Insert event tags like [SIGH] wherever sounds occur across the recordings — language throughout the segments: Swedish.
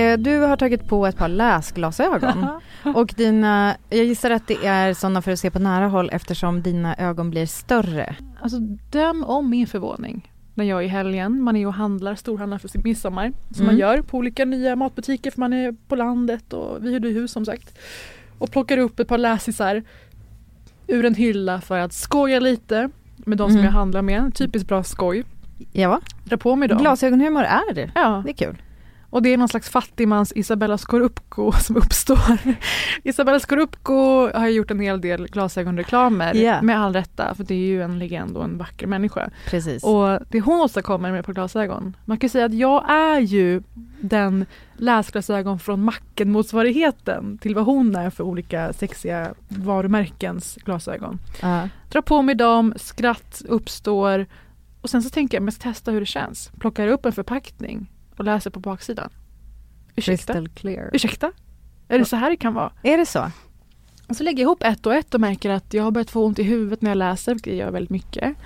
Eh, du har tagit på ett par läsglasögon. och dina, jag gissar att det är sådana för att se på nära håll eftersom dina ögon blir större. Alltså döm om min förvåning när jag i helgen, man är och handlar, storhandlar för sin midsommar som Mm. man gör på olika nya matbutiker för man är på landet och vi hyrde hus som sagt. Och plockar upp ett par läsisar ur en hylla för att skoja lite med de som Mm. jag handlar med. Typiskt bra skoj. Ja, Dra på mig dem. glasögonhumor är det. Ja. Det är kul. Och det är någon slags fattigmans Isabella Scorupco [LAUGHS] som uppstår. Isabella Scorupco har gjort en hel del glasögonreklamer Ja. med all rätta för det är ju en legend och en vacker människa. Precis. Och det hon åstadkommer med par glasögon. Man kan säga att jag är ju den läsglasögon från macken motsvarigheten till vad hon är för olika sexiga varumärkens glasögon. Ja. Drar på mig dem, skratt uppstår och sen så tänker jag, men jag ska testa hur det känns. Plockar upp en förpackning och läser på baksidan. Ursäkta? Crystal clear. Ursäkta? Är det så här det kan vara? Är det så? Och så lägger jag ihop ett och ett och märker att jag har börjat få ont i huvudet när jag läser, vilket jag gör väldigt mycket.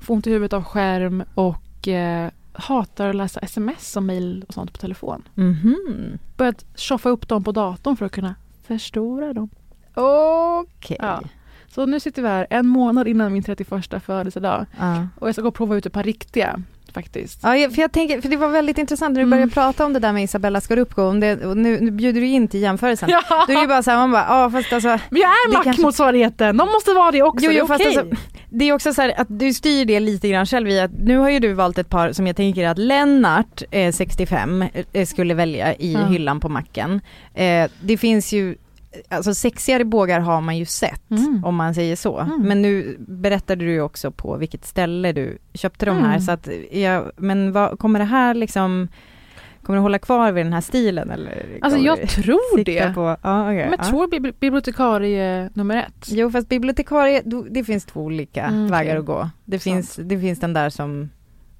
Får ont i huvudet av skärm och eh, hatar att läsa sms och mail och sånt på telefon. Mhm. Börjat tjoffa upp dem på datorn för att kunna förstora dem. Okej. Ja. Så nu sitter vi här en månad innan min 31 födelsedag Ja. och jag ska gå och prova ut ett par riktiga faktiskt. Ja, för jag tänker, för det var väldigt intressant när du Mm. började prata om det där med Isabella Scorupco, om det, nu, nu bjuder du in till jämförelsen. Ja. Då är det ju bara så här, man bara, ja fast alltså Men jag är Det kanske- mackmotsvarigheten, de måste vara det också, Jo, det är jo, okej. alltså, det är också så här att du styr det lite grann själv i att nu har ju du valt ett par som jag tänker att Lennart, eh, 65, eh, skulle välja i Ja. hyllan på macken. Eh, det finns ju, alltså sexigare bågar har man ju sett, Mm. om man säger så. Mm. Men nu berättade du ju också på vilket ställe du köpte de här, Mm. så att, ja, men vad, kommer det här liksom, kommer du hålla kvar vid den här stilen eller? Alltså jag tror det. På, ja, okej, Men jag ja. tror bibli- bibliotekarie nummer ett. Jo fast bibliotekarie, det finns två olika Mm, vägar att gå. Det finns, det finns den där som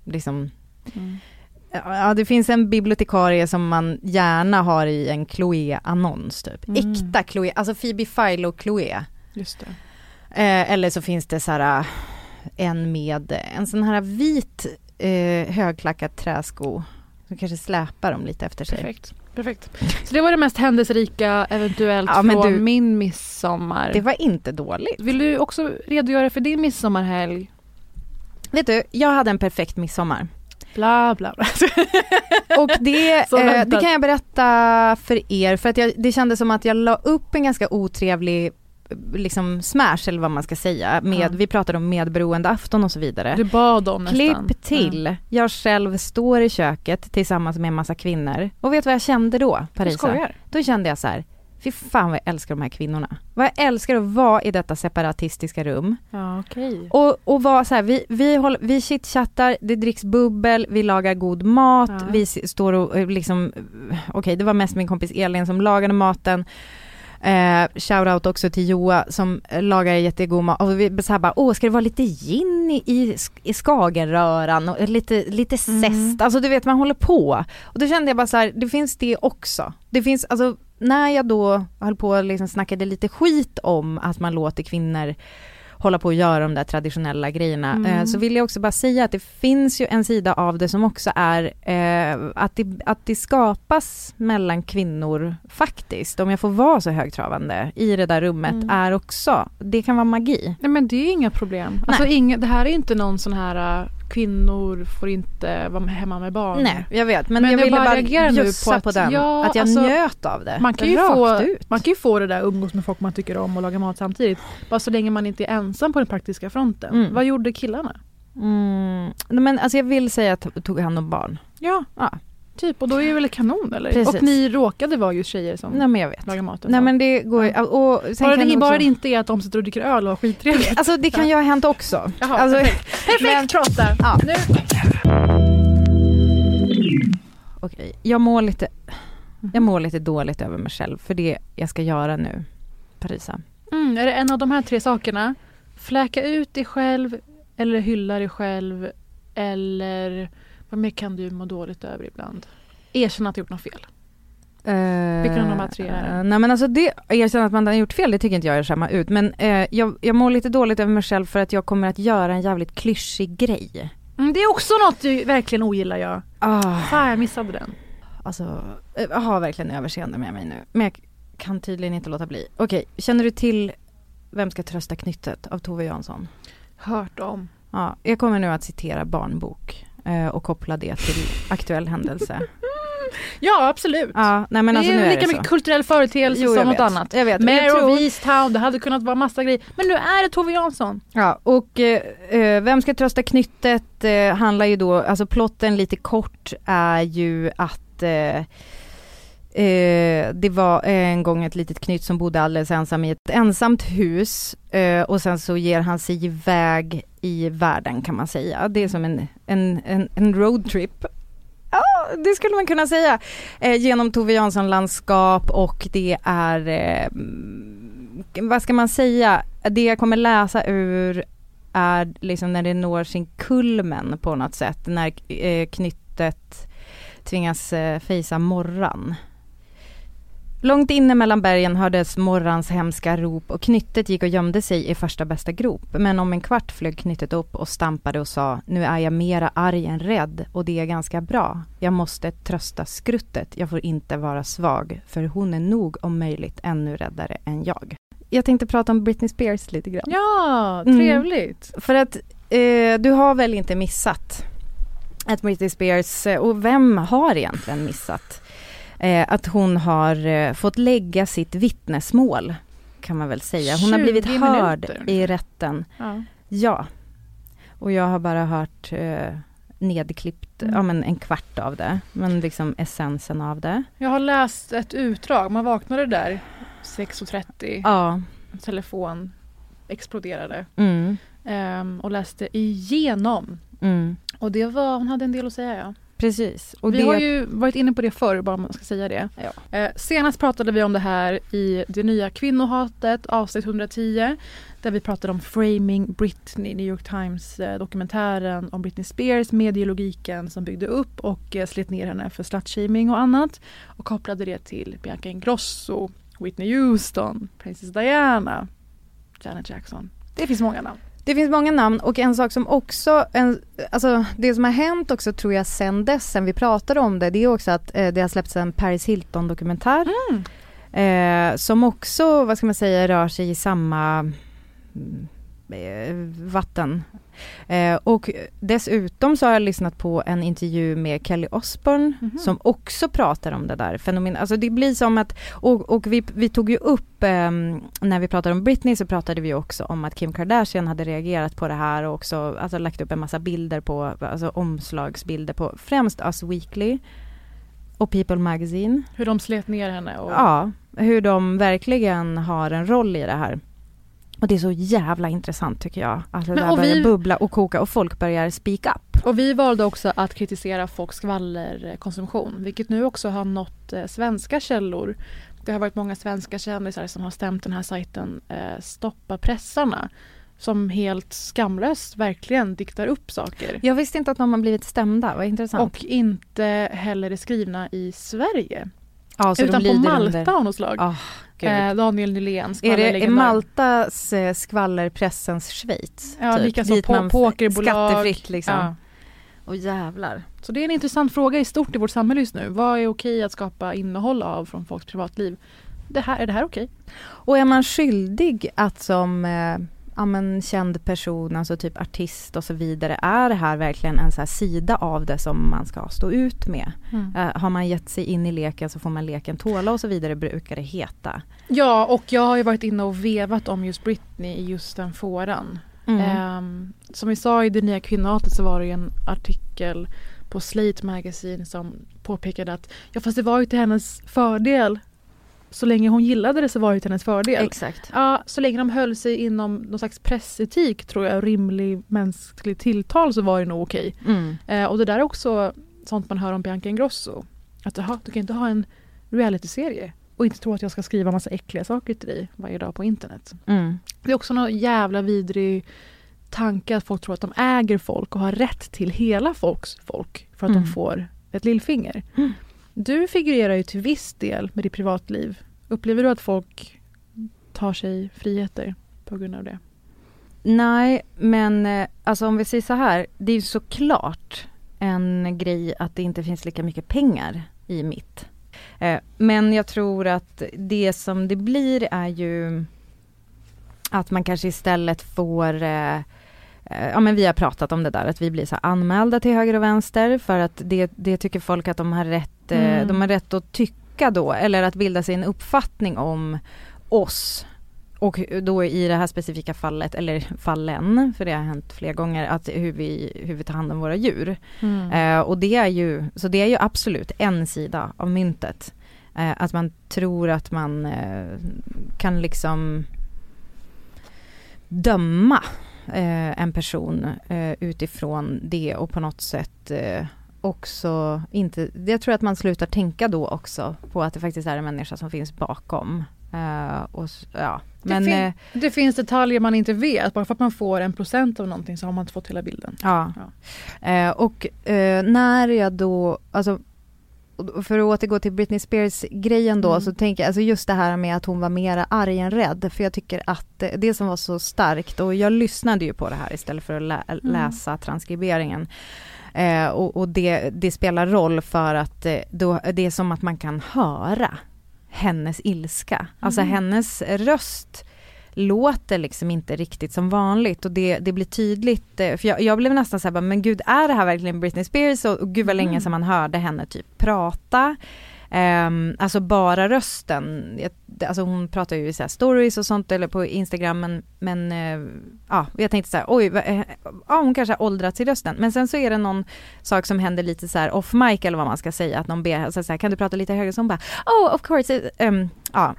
liksom, Mm. Ja det finns en bibliotekarie som man gärna har i en Chloé-annons typ. Mm. Äkta Chloé, alltså Phoebe Philo Chloé. Just. Eh, eller så finns det så här en med en sån här vit eh, högklackat träsko som kanske släpar dem lite efter sig. Perfekt. Perfekt. Så det var det mest händelserika eventuellt Ja, från du- min midsommar. Det var inte dåligt. Vill du också redogöra för din midsommarhelg? Vet du, jag hade en perfekt midsommar. Bla bla bla. [LAUGHS] Och det, [LAUGHS] eh, det kan jag berätta för er, för att jag, det kändes som att jag la upp en ganska otrevlig liksom smash eller vad man ska säga. Med, Ja. Vi pratade om medberoende afton och så vidare. Du bad om nästan. Klipp till, jag själv står i köket tillsammans med en massa kvinnor. Och vet vad jag kände då, Parisa? Då kände jag så här, fy fan vad jag älskar de här kvinnorna. Vad jag älskar att vara i detta separatistiska rum. Ja, okej. Och, och vara så här, vi, vi, håller, vi chitchattar, det dricks bubbel, vi lagar god mat, Ja. vi står och eh, liksom, okej det var mest min kompis Elin som lagade maten. Eh, shoutout också till Joa som lagar jättegod mat. Och vi så här bara, åh ska det vara lite gin i, i, i skagenröran och lite, lite zest. Mm. Alltså du vet man håller på. Och då kände jag bara så här, det finns det också. Det finns, alltså när jag då höll på och liksom snackade lite skit om att man låter kvinnor hålla på och göra de där traditionella grejerna, Mm. eh, så vill jag också bara säga att det finns ju en sida av det som också är eh, att, det, att det skapas mellan kvinnor faktiskt, om jag får vara så högtravande i det där rummet, Mm. är också, det kan vara magi. Nej men det är inga problem. Alltså, inga, det här är inte någon sån här kvinnor får inte vara hemma med barn. Nej, jag vet, men, Men jag jag ville bara bjussa på att- på den, ja, att jag alltså, njöt av det. Man kan, ju rakt få, ut. man kan ju få det där umgås med folk man tycker om och laga mat samtidigt. Bara så länge man inte är ensam på den praktiska fronten. Mm. Vad gjorde killarna? Mm. Men alltså jag vill säga att tog hand om barn. Ja, Ja. Typ. Och då är det väl kanon eller? Precis. Och ni råkade vara just tjejer som Nej men jag vet. lagar maten. Nej men det går ju, och sen bara, kan det, det bara också, det inte är att de sitter och dricker öl och har skittrevligt. Alltså det kan ju ha hänt också. Jaha, alltså, perfekt. [LAUGHS] Perfekt Trotta! Ja. Nu. Okej, jag mår lite, jag mår lite dåligt över mig själv för det jag ska göra nu, Parisa. Mm, är det en av de här tre sakerna? Fläka ut dig själv eller hylla dig själv eller vad mer kan du må dåligt över ibland? Erkänna att du gjort något fel. Vilken av de här tre är det? Nej men alltså det, erkänna att man har gjort fel, det tycker inte jag är skämma ut. Men eh, jag, jag mår lite dåligt över mig själv för att jag kommer att göra en jävligt klyschig grej. Mm, det är också något du verkligen ogillar jag. Ah, Fan jag missade den. alltså, eh, jag har verkligen överseende med mig nu. Men jag kan tydligen inte låta bli. Okej, känner du till Vem ska trösta knyttet av Tove Jansson? Hört om. Ja, jag kommer nu att citera barnbok och koppla det till aktuell händelse. [LAUGHS] Ja absolut. Ja, nej men det alltså är nu är lika det mycket kulturell företeelse Jo, som något vet. annat. Jag vet. Mayor tror- of Easttown, det hade kunnat vara massa grejer. Men nu är det Tove Jansson. Ja, och eh, eh, Vem ska trösta knyttet eh, handlar ju då, alltså plotten lite kort är ju att eh, eh, det var en gång ett litet knytt som bodde alldeles ensam i ett ensamt hus eh, och sen så ger han sig iväg i världen kan man säga. Det är som en, en, en, en roadtrip. Ja, det skulle man kunna säga. Eh, genom Tove Jansson-landskap och det är, eh, vad ska man säga, det jag kommer läsa ur är liksom när det når sin kulmen på något sätt, när eh, knyttet tvingas eh, fejsa morran. Långt inne mellan bergen hördes morrans hemska rop och knyttet gick och gömde sig i första bästa grop. Men om en kvart flög knyttet upp och stampade och sa, nu är jag mera arg än rädd och det är ganska bra. Jag måste trösta skruttet, jag får inte vara svag, för hon är nog om möjligt ännu räddare än jag. Jag tänkte prata om Britney Spears lite grann. Ja, Mm. trevligt. För att eh, du har väl inte missat att Britney Spears, eh, och vem har egentligen missat? Eh, att hon har eh, fått lägga sitt vittnesmål, kan man väl säga. Hon har 20 blivit hörd minuter. i rätten. Ja. Ja. Och jag har bara hört eh, nedklippt, Mm. ja men en kvart av det. Men liksom essensen av det. Jag har läst ett utdrag, man vaknade där 6.30, Ja. telefon exploderade Mm. ehm, och läste igenom. Mm. Och det var, hon hade en del att säga ja. Precis. Och vi det, har ju varit inne på det förr, bara om man ska säga det. Ja. Eh, senast pratade vi om det här i det nya kvinnohatet, avsnitt 110. Där vi pratade om Framing Britney, New York Times eh, om Britney Spears, medielogiken som byggde upp och eh, slet ner henne för slutshaming och annat. Och kopplade det till Bianca Ingrosso, Whitney Houston, Princess Diana, Janet Jackson. Det finns många namn. Det finns många namn och en sak som också, en, alltså det som har hänt också tror jag sen dess, sen vi pratade om det, det är också att eh, det har släppts en Paris Hilton dokumentär. Eh, som också, vad ska man säga, rör sig i samma mm, vatten. Eh, och dessutom så har jag lyssnat på en intervju med Kelly Osbourne Mhm. som också pratar om det där fenomenet. Alltså det blir som att, och, och vi, vi tog ju upp, ehm, när vi pratade om Britney så pratade vi också om att Kim Kardashian hade reagerat på det här och också alltså, lagt upp en massa bilder på, alltså omslagsbilder på främst Us Weekly och People Magazine. Hur de slet ner henne. Och, Ja, hur de verkligen har en roll i det här. Och det är så jävla intressant tycker jag. Att det Men där börjar vi- bubbla och koka och folk börjar speak up. Och vi valde också att kritisera folks skvallerkonsumtion, vilket nu också har nått eh, svenska källor. Det har varit många svenska kändisar som har stämt den här sajten eh, Stoppa pressarna. Som helt skamlöst verkligen diktar upp saker. Jag visste inte att de har blivit stämda, vad intressant. Och inte heller är skrivna i Sverige. Ja, Utan på Malta under... av något slag. Gud. Eh, Daniel Nylén, är det är. Maltas eh, skvallerpressens Schweiz? Ja, typ, likaså dit pokerbolag. Skattefritt liksom. Ja. Och jävlar. Så det är en intressant fråga i stort i vårt samhälle just nu. Vad är okej att skapa innehåll av från folks privatliv? Det här, är det här okej? Och är man skyldig att som eh, ja, men, känd person, alltså typ artist och så vidare, är det här verkligen en så sida av det som man ska stå ut med? Eh, har man gett sig in i leken så får man leken tåla och så vidare brukar det heta. Ja, och jag har ju varit inne och vevat om just Britney i just den fåran. Mm. Ehm, som vi sa i det nya kvinnohatet så var det ju en artikel på Slate Magazine som påpekade att ja fast det var ju till hennes fördel. Så länge hon gillade det så var det till hennes fördel. Exakt. Ja, så länge de höll sig inom någon slags pressetik tror jag, rimlig mänsklig tilltal så var det nog okej. Mm. Eh, och det där är också sånt man hör om Bianca Ingrosso. Att jaha, du kan inte ha en realityserie och inte tro att jag ska skriva massa äckliga saker till dig varje dag på internet. Mm. Det är också någon jävla vidrig tanke att folk tror att de äger folk och har rätt till hela folks folk för att Mm. de får ett lillfinger. Mm. Du figurerar ju till viss del med ditt privatliv. Upplever du att folk tar sig friheter på grund av det? Nej, men eh, alltså om vi säger så här, det är ju såklart en grej att det inte finns lika mycket pengar i mitt. Eh, men jag tror att det som det blir är ju att man kanske istället får eh, Ja men vi har pratat om det där att vi blir så anmälda till höger och vänster för att det, det tycker folk att de har rätt, eh, Mm. de har rätt att tycka då eller att bilda sig en uppfattning om oss och då i det här specifika fallet, eller fallen, för det har hänt flera gånger, att hur vi, hur vi tar hand om våra djur. Eh, och det är ju, så det är ju absolut en sida av myntet. Eh, att man tror att man eh, kan liksom döma eh, en person eh, utifrån det och på något sätt eh, också inte, jag tror att man slutar tänka då också på att det faktiskt är en människa som finns bakom. Eh, och, ja. Men, fin- eh, Det finns detaljer man inte vet. Bara för att man får en procent av någonting så har man inte fått hela bilden. Ja. Eh, och när jag då, alltså för att återgå till Britney Spears grejen då Mm. så tänker jag, alltså just det här med att hon var mera arg än rädd för jag tycker att det som var så starkt och jag lyssnade ju på det här istället för att lä- Mm. läsa transkriberingen. Eh, och och det, det spelar roll för att eh, då, det är som att man kan höra hennes ilska. Alltså Mm. hennes röst låter liksom inte riktigt som vanligt och det, det blir tydligt, eh, för jag, jag blev nästan såhär, men gud är det här verkligen Britney Spears? Och, och gud vad länge Mm. sedan man hörde henne typ prata. Ehm, alltså bara rösten, Jag- alltså hon pratar ju i så stories och sånt eller på Instagram men, men eh, ja, jag tänkte så här, oj, vad, eh, ja hon kanske har åldrats i rösten. Men sen så är det någon sak som händer lite så off mic eller vad man ska säga, att någon ber, så här, kan du prata lite högre? Så hon bara, oh of course, um, ja.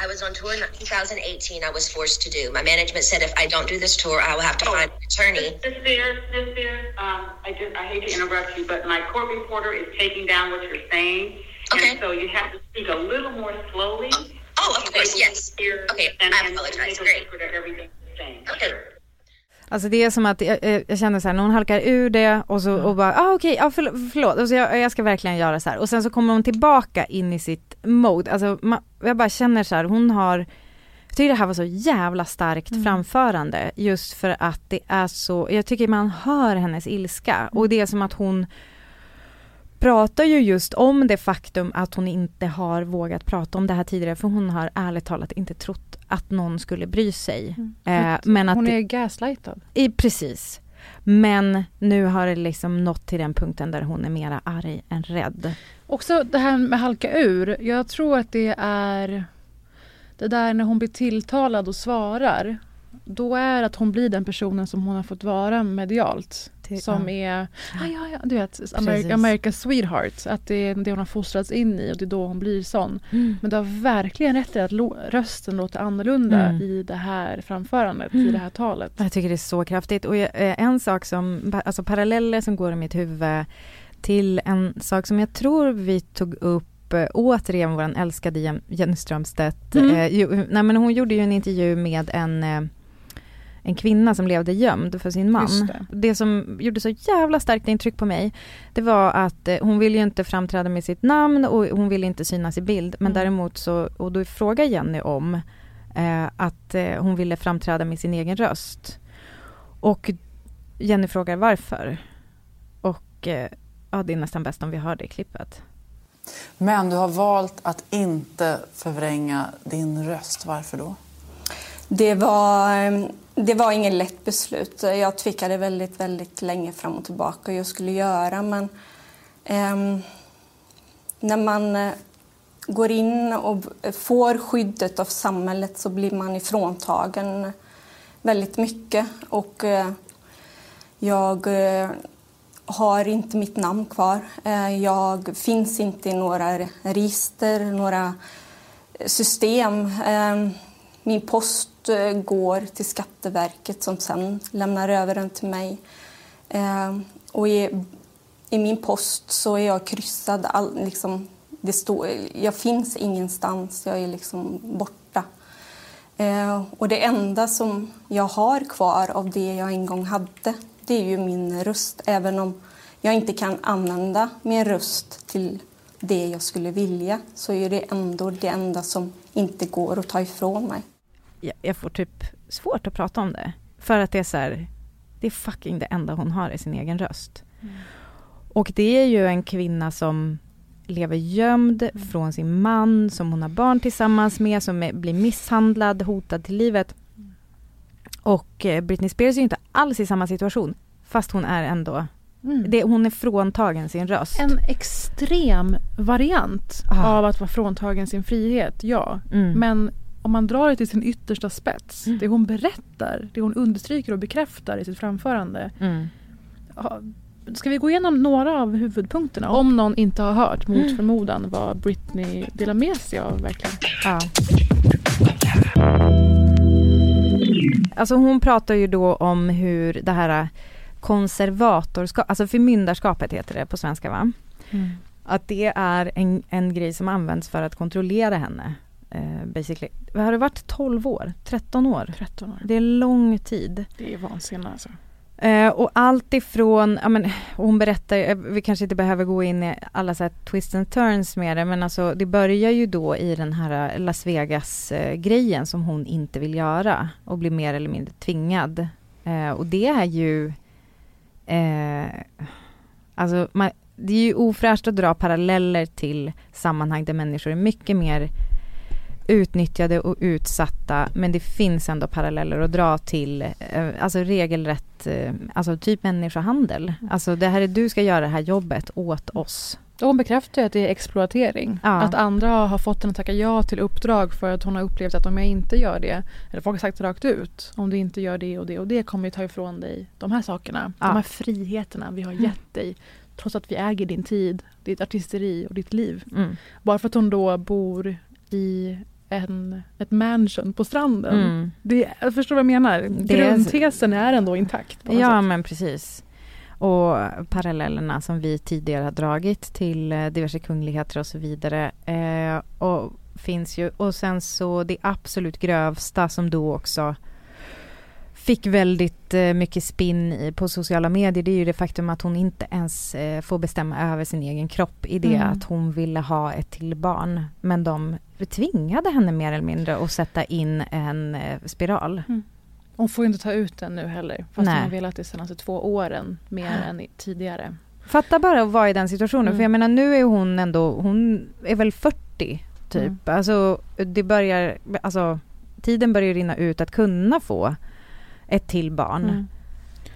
I was on tour in 2018. I was forced to do. My management said if I don't do this tour, I will have to find an attorney. This Spears, this Spears, um, I just, I hate to interrupt you, but my court reporter is taking down what you're saying. Okay. And so you have to speak a little more slowly. Oh, of course, yes. Okay, and, I apologize. make a Great. everything you're saying. Okay. Alltså det är som att jag, jag- jag känner så här, när hon halkar ur det och så och bara, ah, okej, ja, förlåt, förlåt. Och så jag, jag ska verkligen göra så här. Och sen så kommer hon tillbaka in i sitt mode. Alltså man, jag bara känner så här, hon har, jag tycker det här var så jävla starkt framförande. Just för att det är så, jag tycker man hör hennes ilska. Och det är som att hon pratar ju just om det faktum att hon inte har vågat prata om det här tidigare. För hon har ärligt talat inte trott att någon skulle bry sig. Eh, men att Hon är gaslightad. i, precis. Men nu har det liksom nått till den punkten där hon är mera arg än rädd. Också det här med halka ur. Jag tror att det är det där när hon blir tilltalad och svarar. Då är att hon blir den personen som hon har fått vara medialt. Till- som ja. är, ah, ja, ja, du vet. America, America's sweetheart. Att det är det hon har fostrats in i och det är då hon blir sån. Men du har verkligen rätt i att rösten låter annorlunda Mm. i det här framförandet, i det här talet. Jag tycker det är så kraftigt. Och jag, eh, en sak som, alltså paralleller som går i mitt huvud till en sak som jag tror vi tog upp eh, återigen vår älskade Jen- Jenny Strömstedt. Mm. Eh, ju, nej men hon gjorde ju en intervju med en, eh, en kvinna som levde gömd för sin man. Det. det. som gjorde så jävla starkt intryck på mig, det var att eh, hon ville ju inte framträda med sitt namn och hon ville inte synas i bild. Men Mm. däremot så, och då frågar Jenny om eh, att eh, hon ville framträda med sin egen röst. Och Jenny frågar varför. Och eh, ja, det är nästan bäst om vi hör det klippet. Men du har valt att inte förvränga din röst. Varför då? Det var, eh, det var inget lätt beslut. Jag tvekade väldigt, väldigt länge fram och tillbaka hur jag skulle göra. Men eh, när man eh, går in och får skyddet av samhället så blir man ifråntagen väldigt mycket. Och eh, jag eh, har inte mitt namn kvar. Eh, jag finns inte i några register, några system. Ehm, min post eh, går till Skatteverket som sen lämnar över den till mig. Eh, Och i, i min post så är jag kryssad. All, liksom, det står, jag finns ingenstans, jag är liksom borta. Eh, Och det enda som jag har kvar av det jag en gång hade, det är ju min röst. Även om jag inte kan använda min röst till det jag skulle vilja så är det ändå det enda som inte går att ta ifrån mig jag, får typ svårt att prata om det. För att det är så här, det är fucking det enda hon har i sin egen röst. Och det är ju en kvinna som lever gömd från sin man, som hon har barn tillsammans med, som är, blir misshandlad, hotad till livet. Och eh, Britney Spears är ju inte alls i samma situation, fast hon är ändå, Mm. det, hon är fråntagen sin röst. En extrem variant Ah. av att vara fråntagen sin frihet, ja. Mm. Men om man drar det till sin yttersta spets, Mm. det hon berättar, det hon understryker och bekräftar i sitt framförande. Mm. Ska vi gå igenom några av huvudpunkterna? Om någon inte har hört mot Mm. förmodan vad Britney delar med sig av verkligen. Ja. Alltså hon pratar ju då om hur det här konservatorskap, alltså förmyndarskapet heter det på svenska va? Att det är en, en grej som används för att kontrollera henne. Eh, basically. Har det varit 12 år? 13 år? 13 år. Det är lång tid. Det är vansinne alltså. Eh, och allt ifrån, ja men hon berättar, eh, vi kanske inte behöver gå in i alla så twists and turns med det, men alltså det börjar ju då i den här Las Vegas-grejen som hon inte vill göra och blir mer eller mindre tvingad. Eh, och det är ju, eh, alltså man, det är ju ofräscht att dra paralleller till sammanhang där människor är mycket mer utnyttjade och utsatta men det finns ändå paralleller att dra till eh, alltså regelrätt, eh, alltså typ människohandel. Alltså det här är du ska göra det här jobbet åt oss. Hon bekräftar ju att det är exploatering. Ja. Att andra har fått henne att tacka ja till uppdrag för att hon har upplevt att om jag inte gör det, eller folk har sagt rakt ut, om du inte gör det och det och det kommer jag ta ifrån dig de här sakerna. Ja. De här friheterna vi har gett dig. Trots att vi äger din tid, ditt artisteri och ditt liv. Mm. Bara för att hon då bor i en, ett mansion på stranden. Mm. Det, jag förstår vad jag menar. Det är- Grundtesen är ändå intakt. Ja sätt. men precis. Och parallellerna som vi tidigare har dragit till eh, diverse kungligheter och så vidare. Eh, och finns ju, och sen så det absolut grövsta som då också fick väldigt eh, mycket spinn på sociala medier det är ju det faktum att hon inte ens eh, får bestämma över sin egen kropp i det Mm. att hon ville ha ett till barn. Men de tvingade henne mer eller mindre att sätta in en eh, spiral. Hon får inte ta ut den nu heller. Fast Nej. hon har velat det senaste två åren mer än i- tidigare. Fatta bara att vara i den situationen. Mm. För jag menar nu är hon ändå, hon är väl 40 typ. Mm. Alltså det börjar, alltså tiden börjar rinna ut att kunna få ett till barn. Mm.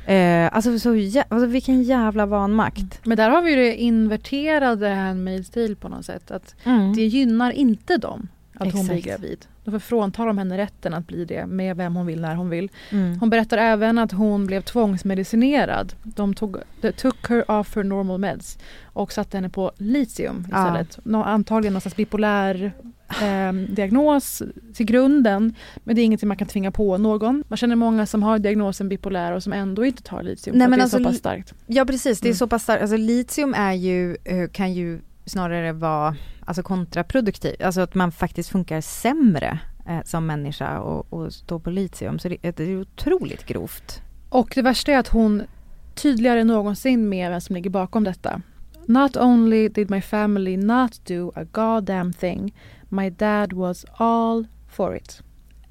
Eh, alltså, så, jä- alltså vilken jävla vanmakt. Men där har vi ju det inverterade Handmaid's Tale på något sätt. Att Mm. det gynnar inte dem att hon blir Exakt. gravid. Då fråntar de henne rätten att bli det med vem hon vill när hon vill. Mm. Hon berättar även att hon blev tvångsmedicinerad. De tog, they took her off her normal meds och satte henne på litium Ja. istället. Nå, antagligen någon slags bipolär ehm, diagnos till grunden. Men det är ingenting man kan tvinga på någon. Man känner många som har diagnosen bipolär och som ändå inte tar litium. Nej, men det är alltså så pass starkt. Ja precis, det är Mm. så pass starkt. Alltså litium är ju, eh, kan ju snarare vara alltså kontraproduktiv. Alltså att man faktiskt funkar sämre eh, som människa och, och stå på litium. Så det, det är otroligt grovt. Och det värsta är att hon tydligare än någonsin med vem som ligger bakom detta. Not only did my family not do a goddamn thing, my dad was all for it.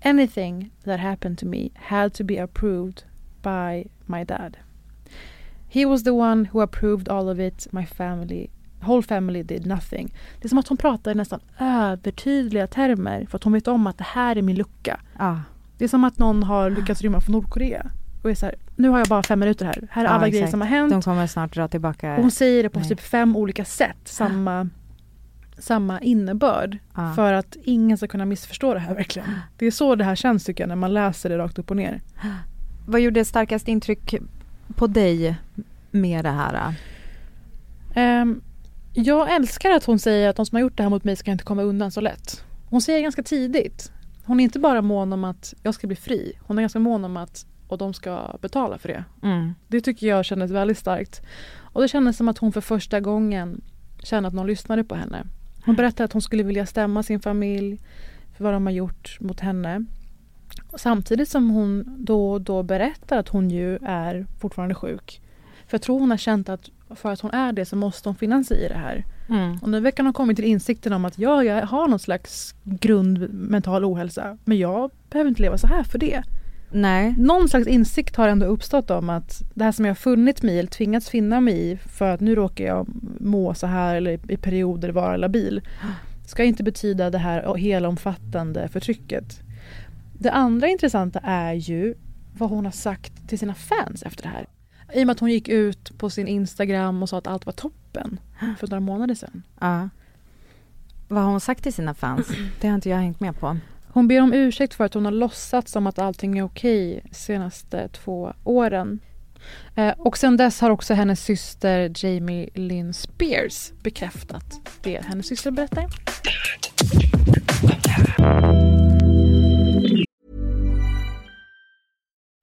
Anything that happened to me had to be approved by my dad. He was the one who approved all of it. My family, whole family did nothing. Det är som att hon pratar i nästan övertydliga termer för att hon vet om att det här är min lucka. Ja. Det är som att någon har lyckats rymma från Nordkorea och är så här, nu har jag bara fem minuter här. Här är Ja, alla grejer exakt. som har hänt. De kommer snart dra tillbaka. Och hon säger det på Nej. typ fem olika sätt, samma, samma innebörd. Ja. För att ingen ska kunna missförstå det här verkligen. Det är så det här känns tycker jag när man läser det rakt upp och ner. Vad gjorde starkast intryck på dig med det här? Ehm, jag älskar att hon säger att de som har gjort det här mot mig ska inte komma undan så lätt. Hon säger ganska tidigt. Hon är inte bara mån om att jag ska bli fri. Hon är ganska mån om att och de ska betala för det. Mm. Det tycker jag kändes väldigt starkt. Och det kändes som att hon för första gången kände att någon lyssnade på henne. Hon berättade att hon skulle vilja stämma sin familj för vad de har gjort mot henne. Och samtidigt som hon då och då berättar att hon ju är fortfarande sjuk. För jag tror hon har känt att för att hon är det så måste hon finna sig i det här. Mm. Och nu verkar hon ha kommit till insikten om att ja, jag har någon slags grundmental ohälsa. Men jag behöver inte leva så här för det. Nej. Någon slags insikt har ändå uppstått om att det här som jag har funnit mig i, eller tvingats finna mig i för att nu råkar jag må så här eller i perioder vara labil. Ska inte betyda det här hela omfattande förtrycket. Det andra intressanta är ju vad hon har sagt till sina fans efter det här. I och med att hon gick ut på sin Instagram och sa att allt var toppen för några månader sedan. Ja. Vad har hon sagt till sina fans? Det har inte jag hängt med på. Hon ber om ursäkt för att hon har låtsats som att allting är okej senaste två åren. Eh, och sen dess har också hennes syster Jamie Lynn Spears bekräftat det hennes syster berättar.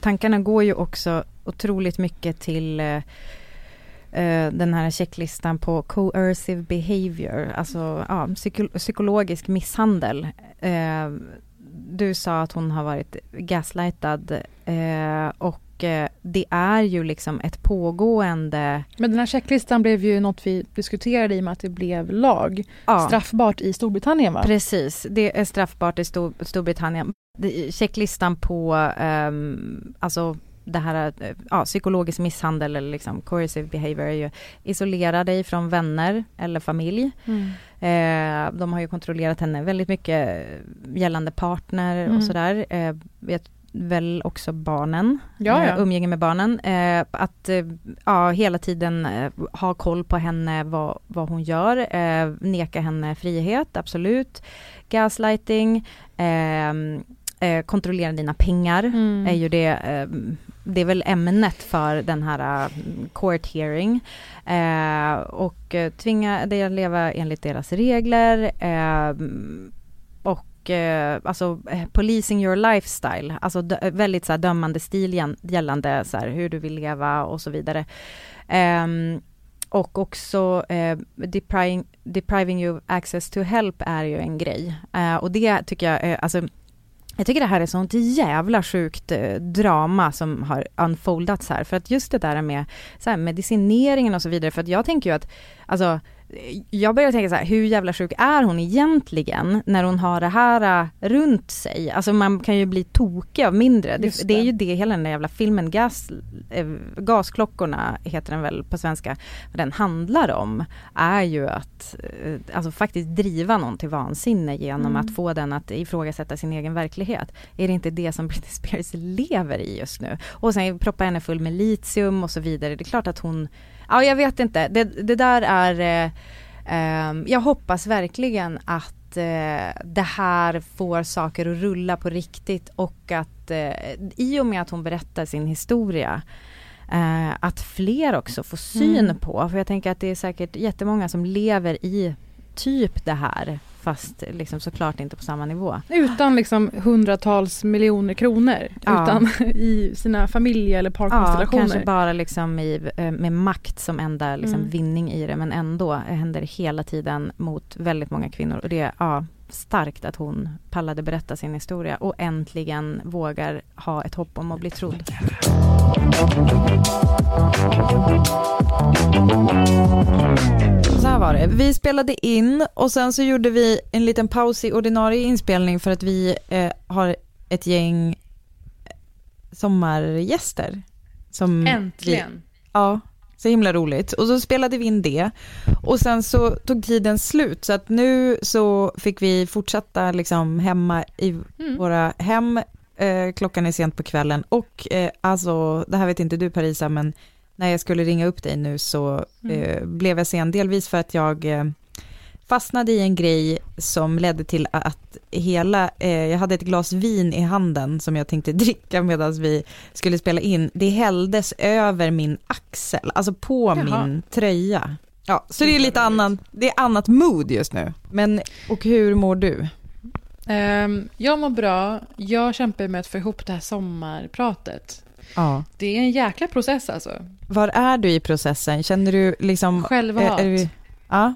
Tankarna går ju också otroligt mycket till eh, eh, den här checklistan på coercive behavior, alltså ja, psyko- psykologisk misshandel. Eh, du sa att hon har varit gaslightad eh, och det är ju liksom ett pågående... Men den här checklistan blev ju något vi diskuterade i och med att det blev lag. Ja. Straffbart i Storbritannien va? Precis, det är straffbart i Stor- Storbritannien. Checklistan på, ehm, alltså det här, ja, psykologisk misshandel eller liksom coercive behavior är ju isolera dig från vänner eller familj. Mm. Eh, de har ju kontrollerat henne väldigt mycket gällande partner Mm. och sådär. Eh, vet väl också barnen, Ja, ja. eh, umgänge med barnen. Eh, att eh, ja, hela tiden ha koll på henne, vad, vad hon gör, neka henne frihet, absolut. Gaslighting, ehm, eh, kontrollera dina pengar Mm. är ju det, eh, det är väl ämnet för den här eh, court hearing. Eh, och eh, tvinga dig att leva enligt deras regler. Eh, och alltså policing your lifestyle, alltså väldigt så här, dömande stil gällande så här, hur du vill leva och så vidare. Ehm, och också eh, depriving, depriving you access to help är ju en grej. Eh, och det tycker jag, eh, alltså jag tycker det här är sånt jävla sjukt eh, drama som har unfoldats här. För att just det där med så här, medicineringen och så vidare. För att jag tänker ju att, alltså jag börjar tänka så här, hur jävla sjuk är hon egentligen när hon har det här äh, runt sig? Alltså man kan ju bli tokig av mindre. Det, det. det. är ju det hela den där jävla filmen, gas, eh, Gasklockorna heter den väl på svenska. Vad den handlar om är ju att eh, alltså faktiskt driva någon till vansinne genom Mm. att få den att ifrågasätta sin egen verklighet. Är det inte det som Britney Spears lever i just nu? Och sen proppa henne full med litium och så vidare. Det är klart att hon Ja, jag vet inte. Det, det där är... Eh, ehm, jag hoppas verkligen att eh, det här får saker att rulla på riktigt och att eh, i och med att hon berättar sin historia eh, att fler också får syn Mm. på. För jag tänker att det är säkert jättemånga som lever i typ det här fast liksom såklart inte på samma nivå. Utan liksom hundratals miljoner kronor. Ja. Utan [LAUGHS] i sina familje eller Ja, parkonstellationer. kanske bara liksom i, eh, med makt som enda liksom Mm. vinning i det, men ändå händer det hela tiden mot väldigt många kvinnor. Och det ja, starkt att hon pallade berätta sin historia och äntligen vågar ha ett hopp om att bli trodd. Så här var det, vi spelade in och sen så gjorde vi en liten paus i ordinarie inspelning för att vi eh, har ett gäng sommargäster. Som Äntligen. Vi, ja, så himla roligt. Och så spelade vi in det. Och sen så tog tiden slut så att nu så fick vi fortsätta liksom hemma i Mm. våra hem. Eh, klockan är sent på kvällen och eh, alltså, det här vet inte du Parisa, men när jag skulle ringa upp dig nu så Mm. eh, blev jag sen, delvis för att jag eh, fastnade i en grej som ledde till att hela, eh, jag hade ett glas vin i handen som jag tänkte [LAUGHS] dricka medan vi skulle spela in. Det hälldes över min axel, alltså på Jaha. min tröja. Ja, så det är lite annan, det är annat mood just nu. Men, och hur mår du? Ehm, jag mår bra. Jag kämpar med att få ihop det här sommarpratet. Ja. Det är en jäkla process alltså. Var är du i processen? Känner du liksom... Självhat. Är, är du, ja.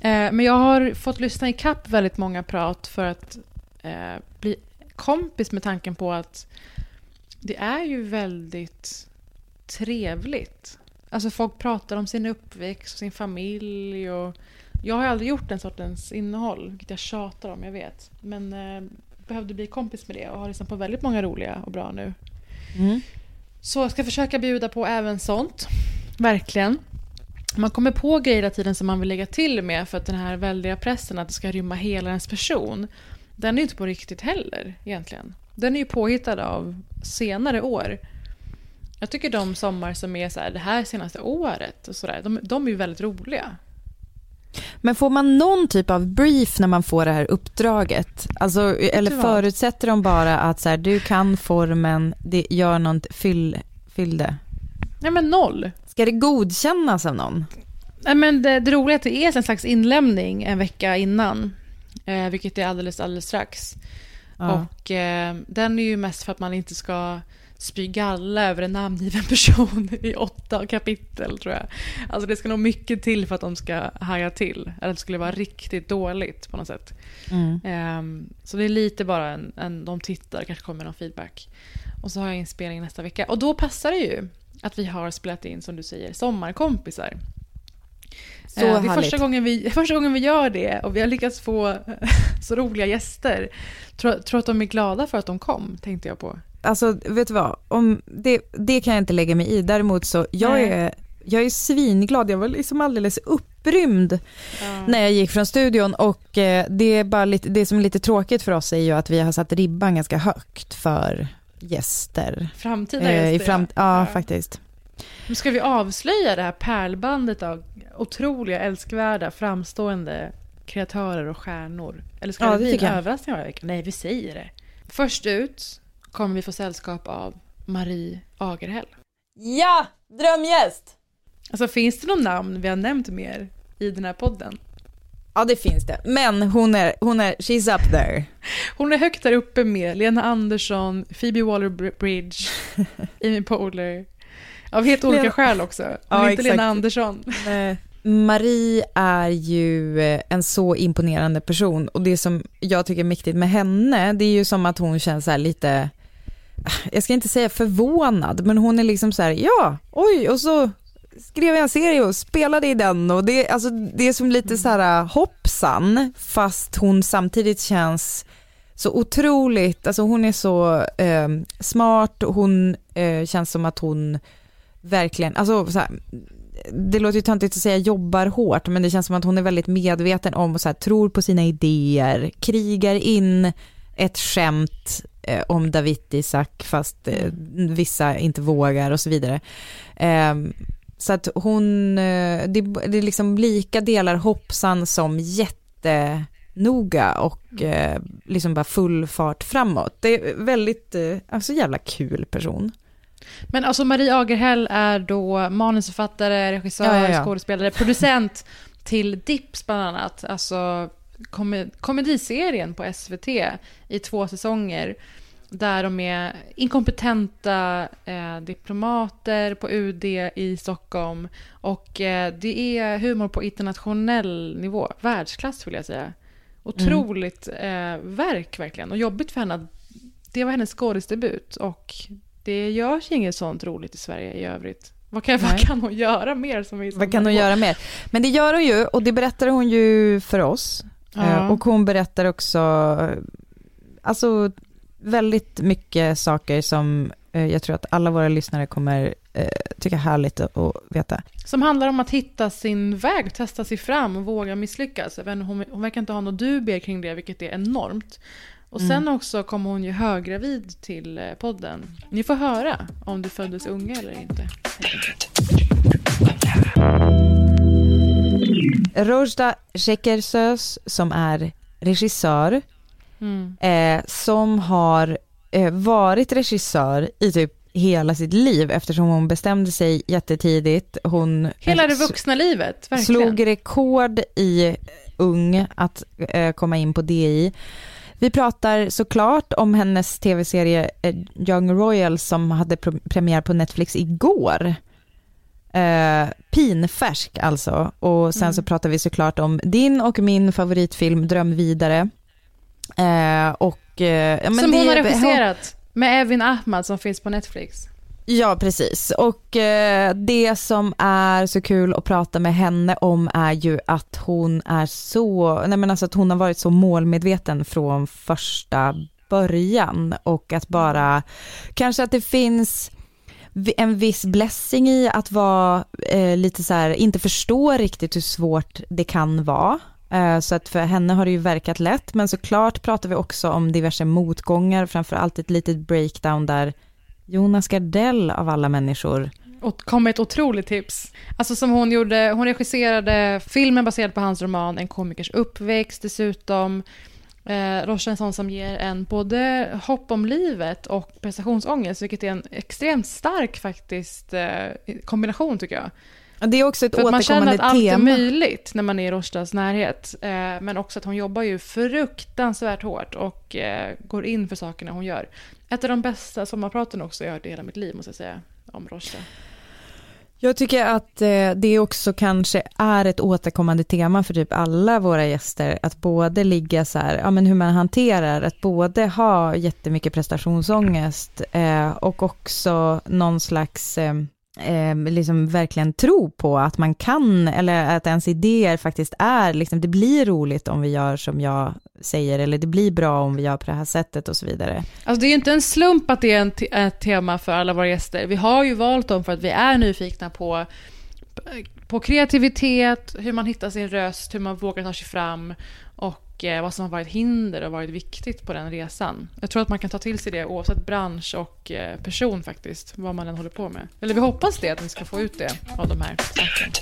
Eh, men jag har fått lyssna i kapp väldigt många prat för att eh, bli kompis med tanken på att det är ju väldigt trevligt. Alltså folk pratar om sin uppväxt och sin familj och jag har aldrig gjort den sortens innehåll, vilket jag tjatar om, jag vet. Men eh, behövde bli kompis med det och har lyssnat på väldigt många roliga och bra nu. Mm. Så jag ska försöka bjuda på även sånt. Verkligen. Man kommer på grejer hela tiden som man vill lägga till med för att den här väldiga pressen att det ska rymma hela ens person, den är ju inte på riktigt heller egentligen. Den är ju påhittad av senare år. Jag tycker de sommar som är så här, det här senaste året och sådär, de, de är ju väldigt roliga. Men får man någon typ av brief när man får det här uppdraget? Alltså, eller förutsätter de bara att så här, du kan formen, det gör något, fyll, fyll det? Nej men noll. Ska det godkännas av någon? Nej, men det, det roliga är att det är en slags inlämning en vecka innan. Eh, vilket är alldeles, alldeles strax. Ja. Och eh, den är ju mest för att man inte ska spy galla över en namngiven [LAUGHS] person i åtta kapitel tror jag. Alltså det ska nog mycket till för att de ska haja till. Eller det skulle vara riktigt dåligt på något sätt. Mm. Ehm, så det är lite bara en, en de tittar, kanske kommer någon feedback. Och så har jag inspelning nästa vecka. Och då passar det ju att vi har spelat in, som du säger, sommarkompisar. Så Eh, det är första gången, vi, [LAUGHS] första gången vi gör det och vi har lyckats få [LAUGHS] så roliga gäster. Tror, tror att de är glada för att de kom, tänkte jag på. Alltså, vet du vad? Om det, det kan jag inte lägga mig i. Däremot så, jag Nej. är, jag är svinglad. Jag var liksom alldeles upprymd när jag gick från studion och eh, det, är bara lite, det som är lite tråkigt för oss är ju att vi har satt ribban ganska högt för gäster. Framtida Eh, I gäster, fram, ja. ja, faktiskt. Ska vi avslöja det här pärlbandet av otroliga, älskvärda, framstående kreatörer och stjärnor. Eller ska Ja, det det bli en överraskning varje vecka? Nej, vi säger det. Först ut kommer vi få sällskap av Marie Agerhäll. Ja, drömgäst! Alltså finns det någon namn vi har nämnt mer i den här podden? Ja, det finns det. Men hon är, hon är, she's up there. Hon är högt där uppe med Lena Andersson, Phoebe Waller-Bridge, [LAUGHS] Amy Poehler. Av helt olika Lena- skäl också. Hon Ja, är inte exakt. Lena Andersson. Marie är ju eh, en så imponerande person och det som jag tycker är mäktigt med henne, det är ju som att hon känns så här lite, jag ska inte säga förvånad, men hon är liksom så här, ja, oj, och så skrev jag en serie och spelade i den och det, alltså, det är som lite så här hoppsan fast hon samtidigt känns så otroligt, alltså hon är så eh, smart, hon eh, känns som att hon verkligen, alltså så här, det låter ju töntigt att säga jobbar hårt, men det känns som att hon är väldigt medveten om och så här, tror på sina idéer, krigar in ett skämt eh, om David Isak fast eh, vissa inte vågar och så vidare. Eh, så att hon, eh, det, det är liksom lika delar hoppsan som jättenoga och eh, liksom bara full fart framåt. Det är väldigt, eh, alltså jävla kul person. Men alltså Marie Agerhäll är då manusförfattare, regissör, Ja, ja, ja. skådespelare, producent till Dips bland annat. Alltså kom- komediserien på SVT i två säsonger. Där de är inkompetenta eh, diplomater på UD i Stockholm. Och eh, det är humor på internationell nivå, världsklass vill jag säga. Otroligt eh, verk verkligen. Och jobbigt för henne att det var hennes skådisdebut. Och det görs inget sånt roligt i Sverige i övrigt. Vad kan, vad kan hon göra mer som vi Vad kan hon göra mer? Men det gör hon ju och det berättar hon ju för oss. Ja. Eh, Och hon berättar också, alltså väldigt mycket saker som eh, jag tror att alla våra lyssnare kommer eh, tycka är härligt att veta. Som handlar om att hitta sin väg, testa sig fram och våga misslyckas. Hon, hon verkar inte ha något dubier kring det, vilket är enormt. Och sen Mm. också kommer hon ju höggravid till eh, podden. Ni får höra om du föddes unga eller inte. Rojda Shekersöz som är regissör, Mm. eh, som har eh, varit regissör i typ hela sitt liv eftersom hon bestämde sig jättetidigt. Hon Hela det vuxna livet, verkligen. slog rekord i ung att eh, komma in på DI. Vi pratar såklart om hennes tv-serie eh, Young Royals som hade premiär på Netflix igår. Eh, pinfärsk alltså. Och sen Mm. så pratar vi såklart om din och min favoritfilm Dröm vidare. Eh, och, eh, ja, som hon det- har regisserat. Med Evin Ahmad som finns på Netflix. Ja, precis. Och eh, det som är så kul att prata med henne om är ju att hon är så, nej men alltså att hon har varit så målmedveten från första början och att bara, kanske att det finns en viss blessing i att vara eh, lite så här, inte förstå riktigt hur svårt det kan vara. Eh, så att för henne har det ju verkat lätt, men såklart pratar vi också om diverse motgångar, framförallt ett litet breakdown där Jonas Gardell av alla människor. Och kom med ett otroligt tips. Alltså som hon gjorde, hon regisserade filmen baserad på hans roman En komikers uppväxt dessutom. Eh, Rocha är en sån som ger en både hopp om livet och prestationsångest, vilket är en extremt stark faktiskt eh, kombination tycker jag. Det är också ett För att man känner återkommande att allt är tema. möjligt när man är i Roshdas närhet. Eh, men också att hon jobbar ju fruktansvärt hårt och eh, går in för sakerna hon gör. Ett av de bästa sommarpraten också jag hört i hela mitt liv måste jag säga, om Roshda. Jag tycker att eh, det också kanske är ett återkommande tema för typ alla våra gäster, att både ligga så här, ja men hur man hanterar, att både ha jättemycket prestationsångest eh, och också någon slags eh, eh, liksom verkligen tro på att man kan, eller att ens idéer faktiskt är, liksom, det blir roligt om vi gör som jag säger, eller det blir bra om vi gör på det här sättet och så vidare. Alltså det är ju inte en slump att det är ett te- ett tema för alla våra gäster. Vi har ju valt dem för att vi är nyfikna på, på kreativitet, hur man hittar sin röst, hur man vågar ta sig fram och vad som har varit hinder och varit viktigt på den resan. Jag tror att man kan ta till sig det oavsett bransch och eh, person faktiskt, vad man än håller på med. Eller vi hoppas det, att ni ska få ut det av de här snacken.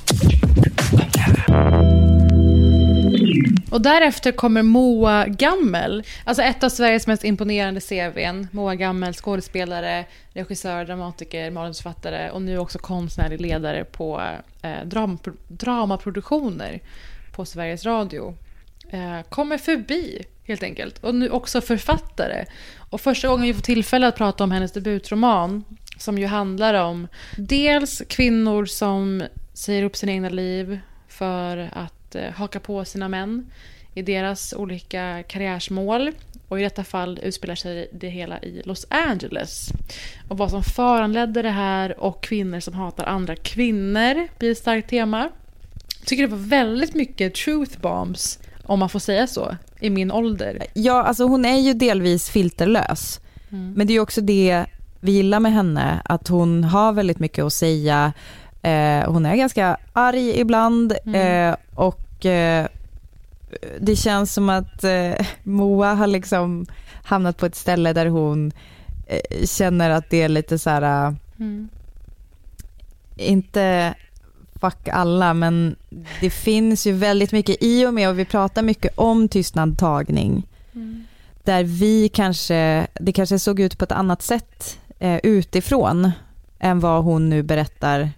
Och därefter kommer Moa Gammel, alltså ett av Sveriges mest imponerande CVn. Moa Gammel, skådespelare, regissör, dramatiker, manusförfattare och nu också konstnärlig ledare på eh, dram dramaproduktioner på Sveriges Radio. Eh, kommer förbi, helt enkelt. Och nu också författare. Och första gången vi får tillfälle att prata om hennes debutroman, som ju handlar om dels kvinnor som säger upp sina egna liv för att eh, haka på sina män i deras olika karriärsmål. Och i detta fall utspelar sig det hela i Los Angeles. Och vad som föranledde det här och kvinnor som hatar andra kvinnor blir ett starkt tema. Jag tycker det var väldigt mycket truth bombs, om man får säga så, i min ålder. Ja, alltså hon är ju delvis filterlös. Mm. Men det är också det vi gillar med henne, att hon har väldigt mycket att säga. Eh, hon är ganska arg ibland Mm. eh, och eh, det känns som att eh, Moa har liksom hamnat på ett ställe där hon eh, känner att det är lite så här, eh, Mm. inte fuck alla, men det finns ju väldigt mycket i och med, och vi pratar mycket om tystnadtagning, Mm. där vi kanske, det kanske såg ut på ett annat sätt eh, utifrån än vad hon nu berättar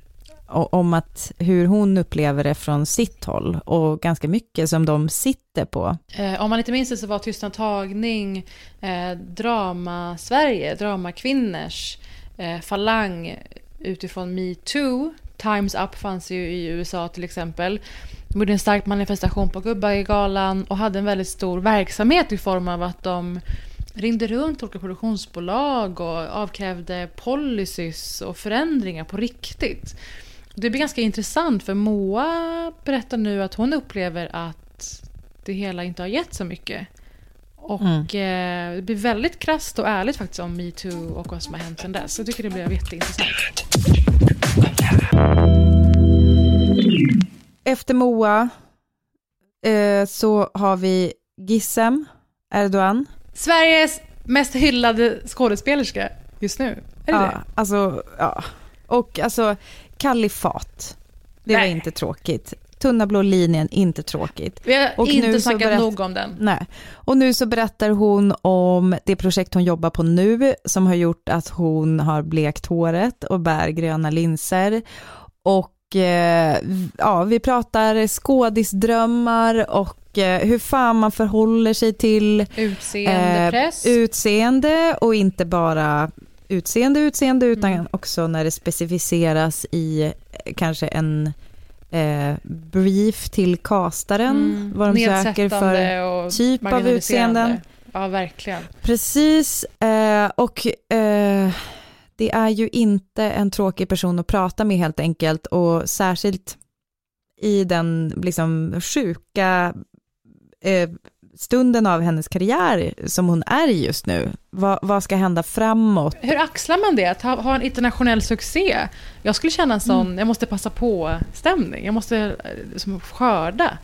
om att hur hon upplever det från sitt håll och ganska mycket som de sitter på. Eh, om man inte minns det så var Tystnad tagning eh, drama-Sverige, dramakvinnors eh, falang utifrån metoo. Times Up fanns ju i USA till exempel. De gjorde en stark manifestation på Guldbaggegalan och hade en väldigt stor verksamhet i form av att de ringde runt olika produktionsbolag och avkrävde policies och förändringar på riktigt. Det blir ganska intressant för Moa berättar nu att hon upplever att det hela inte har gett så mycket. Och eh, det blir väldigt krasst och ärligt faktiskt om metoo och vad som har hänt sedan dess. Jag tycker det blev jätteintressant. Efter Moa eh, så har vi Gissem Erdogan. Sveriges mest hyllade skådespelerska just nu. Är det ja, det? Alltså, ja. Och alltså, Kalifat. Det var Nej. inte tråkigt. Tunna blå linjen, inte tråkigt. Vi har Och inte snackat nog om den. Nej. Och nu så berättar hon om det projekt hon jobbar på nu, som har gjort att hon har blekt håret och bär gröna linser. Och eh, ja, vi pratar skådisdrömmar och eh, hur fan man förhåller sig till Utseendepress. Eh, utseende och inte bara utseende, utseende, utan Mm. också när det specificeras i eh, kanske en eh, brief till castaren, Mm. vad de söker för typ av utseenden. Ja, verkligen. Precis, eh, och eh, det är ju inte en tråkig person att prata med helt enkelt och särskilt i den liksom sjuka eh, stunden av hennes karriär som hon är i just nu. Vad, vad ska hända framåt? Hur axlar man det? Att ha, ha en internationell succé? Jag skulle känna en sån, Mm. jag måste passa på-stämning. Jag måste liksom skörda.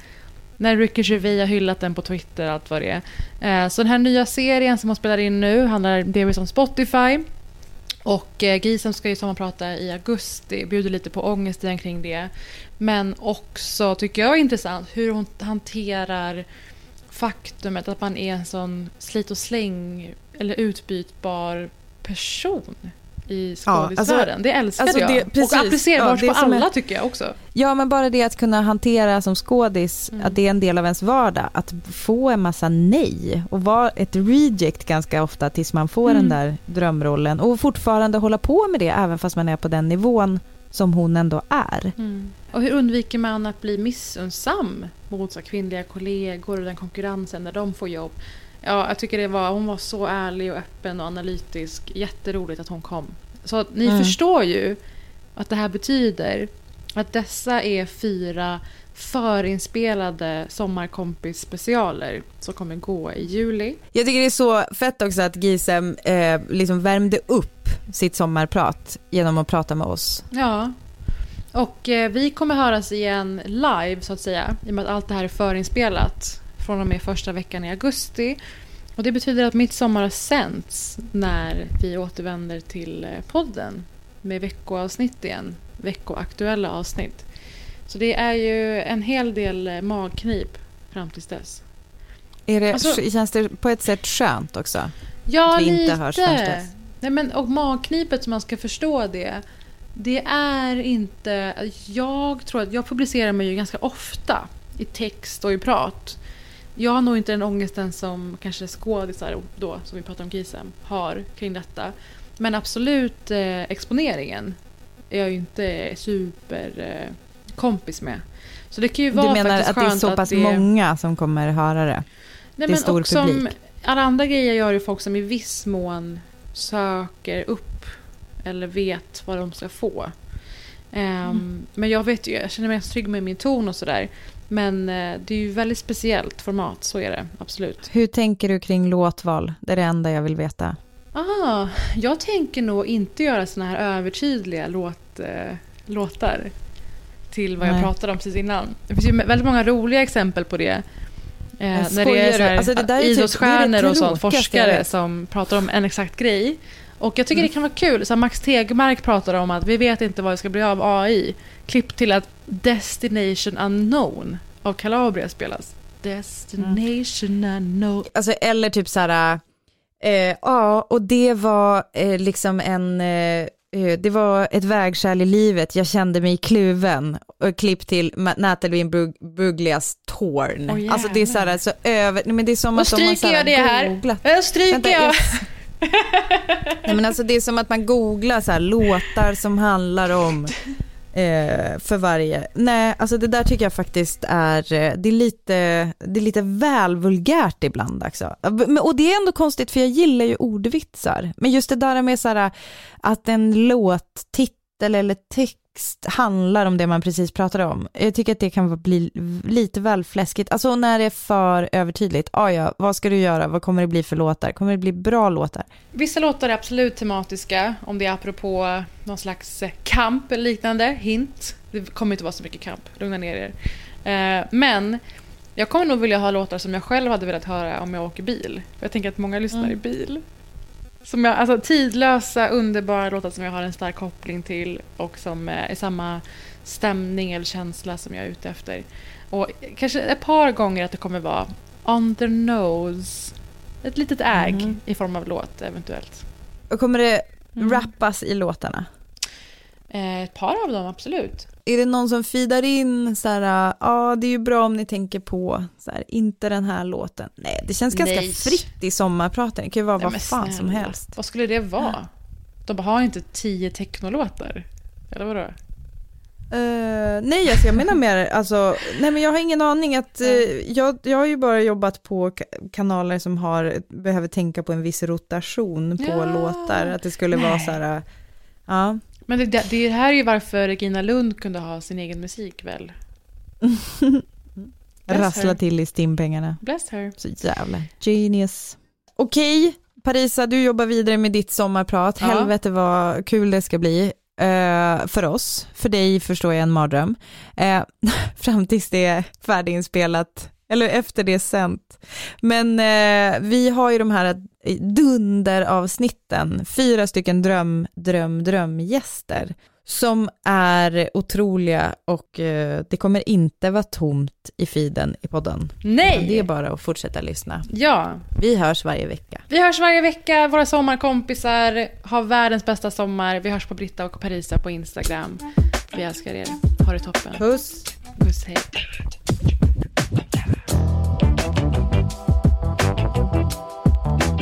När Ricky Gervais har hyllat den på Twitter, allt vad det är. Eh, Så den här nya serien som hon spelar in nu handlar delvis om Spotify. Och eh, Gisem ska ju sommarprata i augusti, bjuder lite på ångesten kring det. Men också, tycker jag är intressant, hur hon hanterar faktumet att man är en sån slit och släng eller utbytbar person i Ja, alltså- skådisvärlden. det älskade alltså jag. det- precis. och applicerbart Ja, på alla är- tycker jag också. Ja, men bara det att kunna hantera som skådis, Mm. att det är en del av ens vardag, att få en massa nej och vara ett reject ganska ofta tills man får Mm. den där drömrollen och fortfarande hålla på med det även fast man är på den nivån som hon ändå är. Och hur undviker man att bli missunnsam mot så kvinnliga kollegor och den konkurrensen när de får jobb? Ja, jag tycker det var, hon var så ärlig och öppen och analytisk. Jätteroligt att hon kom. Så att ni Mm. förstår ju att det här betyder att dessa är fyra förinspelade sommarkompis-specialer som kommer gå i juli. Jag tycker det är så fett också att Gisem eh, liksom värmde upp sitt sommarprat genom att prata med oss. Ja. Och eh, vi kommer höras igen live så att säga. I och med att allt det här är förinspelat. Från och med första veckan i augusti. Och det betyder att midsommar har sänts när vi återvänder till eh, podden. Med veckoavsnitt igen. Veckoaktuella avsnitt. Så det är ju en hel del eh, magknip fram tills dess. Är det, Alltså- känns det på ett sätt skönt också? Ja, lite. Nej, men, och magknipet som man ska förstå det. Det är inte... Jag tror att jag publicerar mig ju ganska ofta i text och i prat. Jag har nog inte den ångesten som kanske skådisar då, som vi pratar om Gisem, har kring detta. Men absolut eh, exponeringen är jag ju inte super eh, kompis med. Så det kan ju Du vara menar faktiskt att det är så pass det... många som kommer höra det? Nej, det är stor och som publik. alla andra grejer gör ju folk som i viss mån söker upp eller vet vad de ska få. Ehm, Men jag vet ju, jag känner mig trygg med min ton och sådär. Men eh, det är ju väldigt speciellt format, så är det absolut. Hur tänker du kring låtval? Det är det enda jag vill veta. Ah, jag tänker nog inte göra såna här övertydliga låt, eh, låtar till vad jag Nej. pratade om precis innan. Det finns ju väldigt många roliga exempel på det. Eh, när det är, så här, Alltså, det där är typ- idrottsstjärnor det och sånt, forskare som pratar om en exakt grej. Och jag tycker Mm. det kan vara kul. Så Max Tegmark pratar om att vi vet inte vad det ska bli av AI. Klipp till att Destination Unknown av Calabria spelas. Destination Unknown. Alltså, eller typ så här, eh, ja, och det var eh, liksom en, eh, det var ett vägskäl i livet, jag kände mig kluven. Och klipp till Natalie Brug- Bruglias Torn. Åh, alltså det är så här, så över, nej, men det är som att de har så stryker här jag det här. googlat. Då stryker Vänta, jag. [LAUGHS] Nej men alltså det är som att man googlar så här låtar som handlar om eh, för varje. Nej, alltså det där tycker jag faktiskt är, eh, det är lite, det är lite väl vulgärt ibland också. Och det är ändå konstigt för jag gillar ju ordvitsar. Men just det där med så här att en låttitel eller text handlar om det man precis pratade om. Jag tycker att det kan bli lite väl fläskigt. Alltså när det är för övertydligt. Ah, ja, vad ska du göra? Vad kommer det bli för låtar? Kommer det bli bra låtar? Vissa låtar är absolut tematiska, om det är apropå någon slags eh, kamp eller liknande. Hint. Det kommer inte vara så mycket kamp, lugna ner er. Eh, Men jag kommer nog vilja ha låtar som jag själv hade velat höra om jag åker bil. För jag tänker att många lyssnar i bil. Som jag, alltså tidlösa, underbara låtar som jag har en stark koppling till och som eh, är samma stämning eller känsla som jag är ute efter. Och kanske ett par gånger att det kommer vara on the nose. Ett litet ägg Mhm. i form av låt eventuellt. Och kommer det Mm. rappas i låtarna? Eh, ett par av dem, absolut. Är det någon som feedar in så här, ja det är ju bra om ni tänker på, så här, inte den här låten. Nej, det känns ganska Nej. fritt i sommarpraten, det kan ju vara Nej, vad fan som snälla. helst. Vad skulle det vara? De har inte tio technolåtar. Eller vadå? Eh, nej, alltså jag menar mer, alltså, nej men jag har ingen aning att, eh, jag, jag har ju bara jobbat på ka- kanaler som har, behöver tänka på en viss rotation på Ja. låtar, att det skulle vara Nej. så här, ja. Men det, det, det här är ju varför Regina Lund kunde ha sin egen musik väl? [LAUGHS] Rassla her. till i stimpengarna. Bless her. Så jävla genius. Okej, Parisa, du jobbar vidare med ditt sommarprat. Ja. Helvete vad kul det ska bli. eh, för oss, för dig förstår jag en mardröm. Eh, [LAUGHS] fram tills det är färdiginspelat, eller efter det sänt. Men eh, vi har ju de här dunderavsnitten, fyra stycken dröm, dröm, drömgäster som är otroliga och eh, det kommer inte vara tomt i feeden i podden. Nej! Det är bara att fortsätta lyssna. Ja, Vi hörs varje vecka. vi hörs varje vecka, våra sommarkompisar. Ha världens bästa sommar. Vi hörs på Britta och Parisa på Instagram. Vi älskar er. Ha det toppen. Puss! Puss, hej.